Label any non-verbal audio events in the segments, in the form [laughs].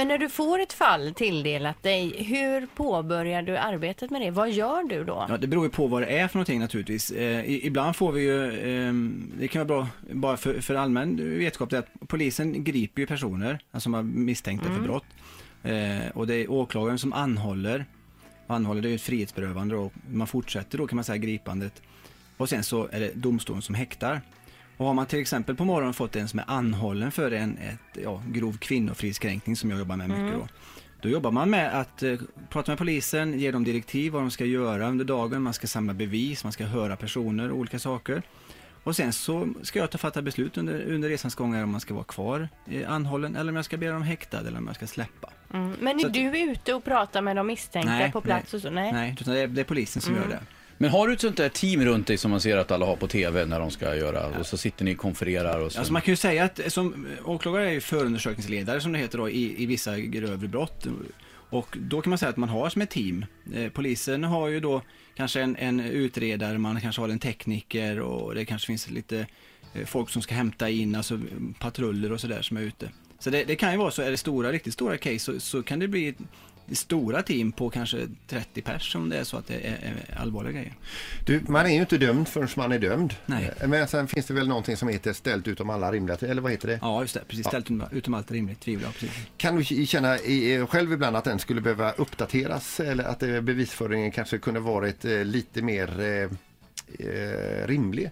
Men när du får ett fall tilldelat dig, hur påbörjar du arbetet med det? Vad gör du då? Ja, det beror ju på vad det är för någonting naturligtvis. Eh, ibland får vi ju, eh, det kan vara bra bara för, för allmän vetskap, det att polisen griper ju personer, alltså som är misstänkta för brott. Eh, och det är åklagaren som anhåller. Anhåller det är ju ett frihetsberövande och man fortsätter då kan man säga gripandet. Och sen så är det domstolen som häktar. Och har man till exempel på morgonen fått en som är anhållen för en ett, ja, grov kvinnofridskränkning som jag jobbar med mycket då. Då jobbar man med att eh, prata med polisen, ge dem direktiv vad de ska göra under dagen, man ska samla bevis, man ska höra personer och olika saker. Och sen så ska jag ta fatta beslut under, under resans gång om man ska vara kvar eh, anhållen eller om jag ska be dem häktad eller om jag ska släppa. Mm. Men är Så att- du ute och pratar med de misstänkta på plats och så? Nej. nej utan det är, det är polisen som gör det. Men har du ett sånt där team runt dig som man ser att alla har på TV när de ska göra och så sitter ni och konfererar och så. Alltså man kan ju säga att som åklagare är ju förundersökningsledare som det heter då i, i vissa grövre brott. Och då kan man säga att man har som ett team. Eh, polisen har ju då kanske en, en utredare, man kanske har en tekniker och det kanske finns lite eh, folk som ska hämta in, alltså patruller och sådär som är ute. Så det, det kan ju vara så, är det stora, riktigt stora case så, så kan det bli stora team på kanske 30 pers om det är så att det är, allvarliga grejer. Du, man är ju inte dömd förrän man är dömd. Nej. Eh, Men sen finns det väl någonting som heter ställt utom alla rimliga, eller vad heter det? Ja, just det. Precis. Ställt utom, utom allt rimligt tvivel. Ja, precis. Kan du känna i- själv ibland att den skulle behöva uppdateras eller att eh, bevisföringen kanske kunde varit eh, lite mer eh, rimlig?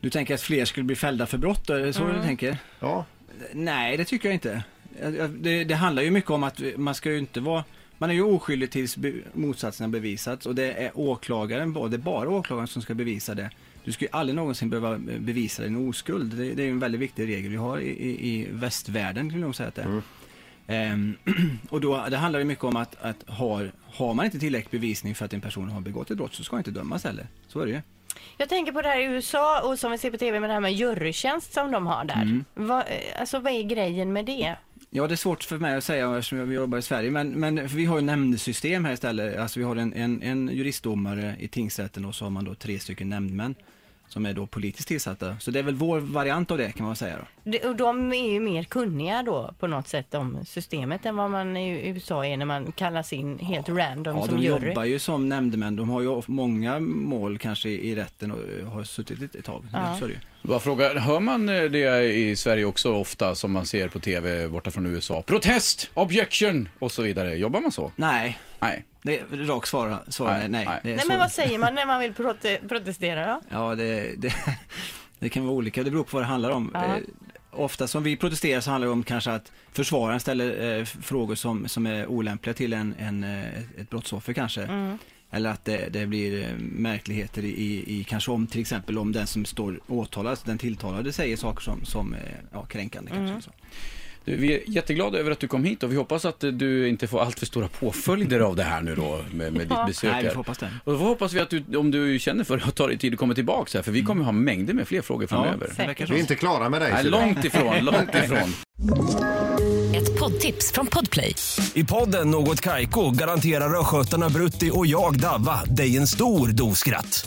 Du tänker att fler skulle bli fällda för brott, är det så du tänker? Ja. Nej, det tycker jag inte. Det, det handlar ju mycket om att man ska ju inte vara man är ju oskyldig tills be, motsatsen har bevisats och det är åklagaren, bara- det är bara åklagaren som ska bevisa det. Du ska ju aldrig någonsin behöva bevisa din oskuld. Det, det är ju en väldigt viktig regel vi har i, i, i västvärlden, kan jag nog säga att det är. Ehm, [clears throat] och då, det handlar ju mycket om att, att har, har man inte tillräcklig bevisning för att en person har begått ett brott så ska inte dömas heller. Så är det ju. Jag tänker på det här i USA och som vi ser på TV med det här med jurytjänst som de har där. Mm. Vad, eh, alltså vad är grejen med det? Ja, det är svårt för mig att säga eftersom jag jobbar i Sverige, men, men vi har ju nämndsystem här istället. Alltså vi har en, en, en juristdomare i tingsrätten och så har man då tre stycken nämndmän som är då politiskt tillsatta. Så det är väl vår variant av det kan man säga då. Och de är ju mer kunniga då på något sätt om systemet än vad man i USA är när man kallas in helt random Ja, som de jury. jobbar ju som nämndemän. De har ju många mål kanske i rätten och har suttit ett tag. Ja. Så. Bara fråga, hör man eh, det i Sverige också ofta som man ser på TV borta från USA? Protest, objection och så vidare. Jobbar man så? Nej, Nej. Det är rakt svar, svar Nej, nej. nej. nej. Det är Nej så- men vad säger man när man vill prote- protestera då? Ja, det, det, [laughs] det kan vara olika. Det beror på vad det handlar om. Ja. Eh, ofta som vi protesterar så handlar det om kanske att försvararen ställer eh, frågor som, som är olämpliga till en, en, eh, ett brottsoffer kanske. Mm. Eller att det, det blir eh, märkligheter i, i, kanske om till exempel om den som står åtalad, den tilltalade säger saker som, som är ja, kränkande Mm. kanske. Så. Du, vi är jätteglada över att du kom hit och vi hoppas att du inte får allt för stora påföljder av det här nu då med, med ditt besök Nej, vi får hoppas det. Och då hoppas vi att du, om du känner för att ta dig tid att komma tillbaka här, för vi kommer ha mängder med fler frågor framöver. det verkar Vi är inte klara med dig. Nej, långt ifrån, långt ifrån. [laughs] Ett poddtips från Podplay. I podden Något Kaiko garanterar östgötarna Brutti och jag, Davva, dig en stor dos skratt.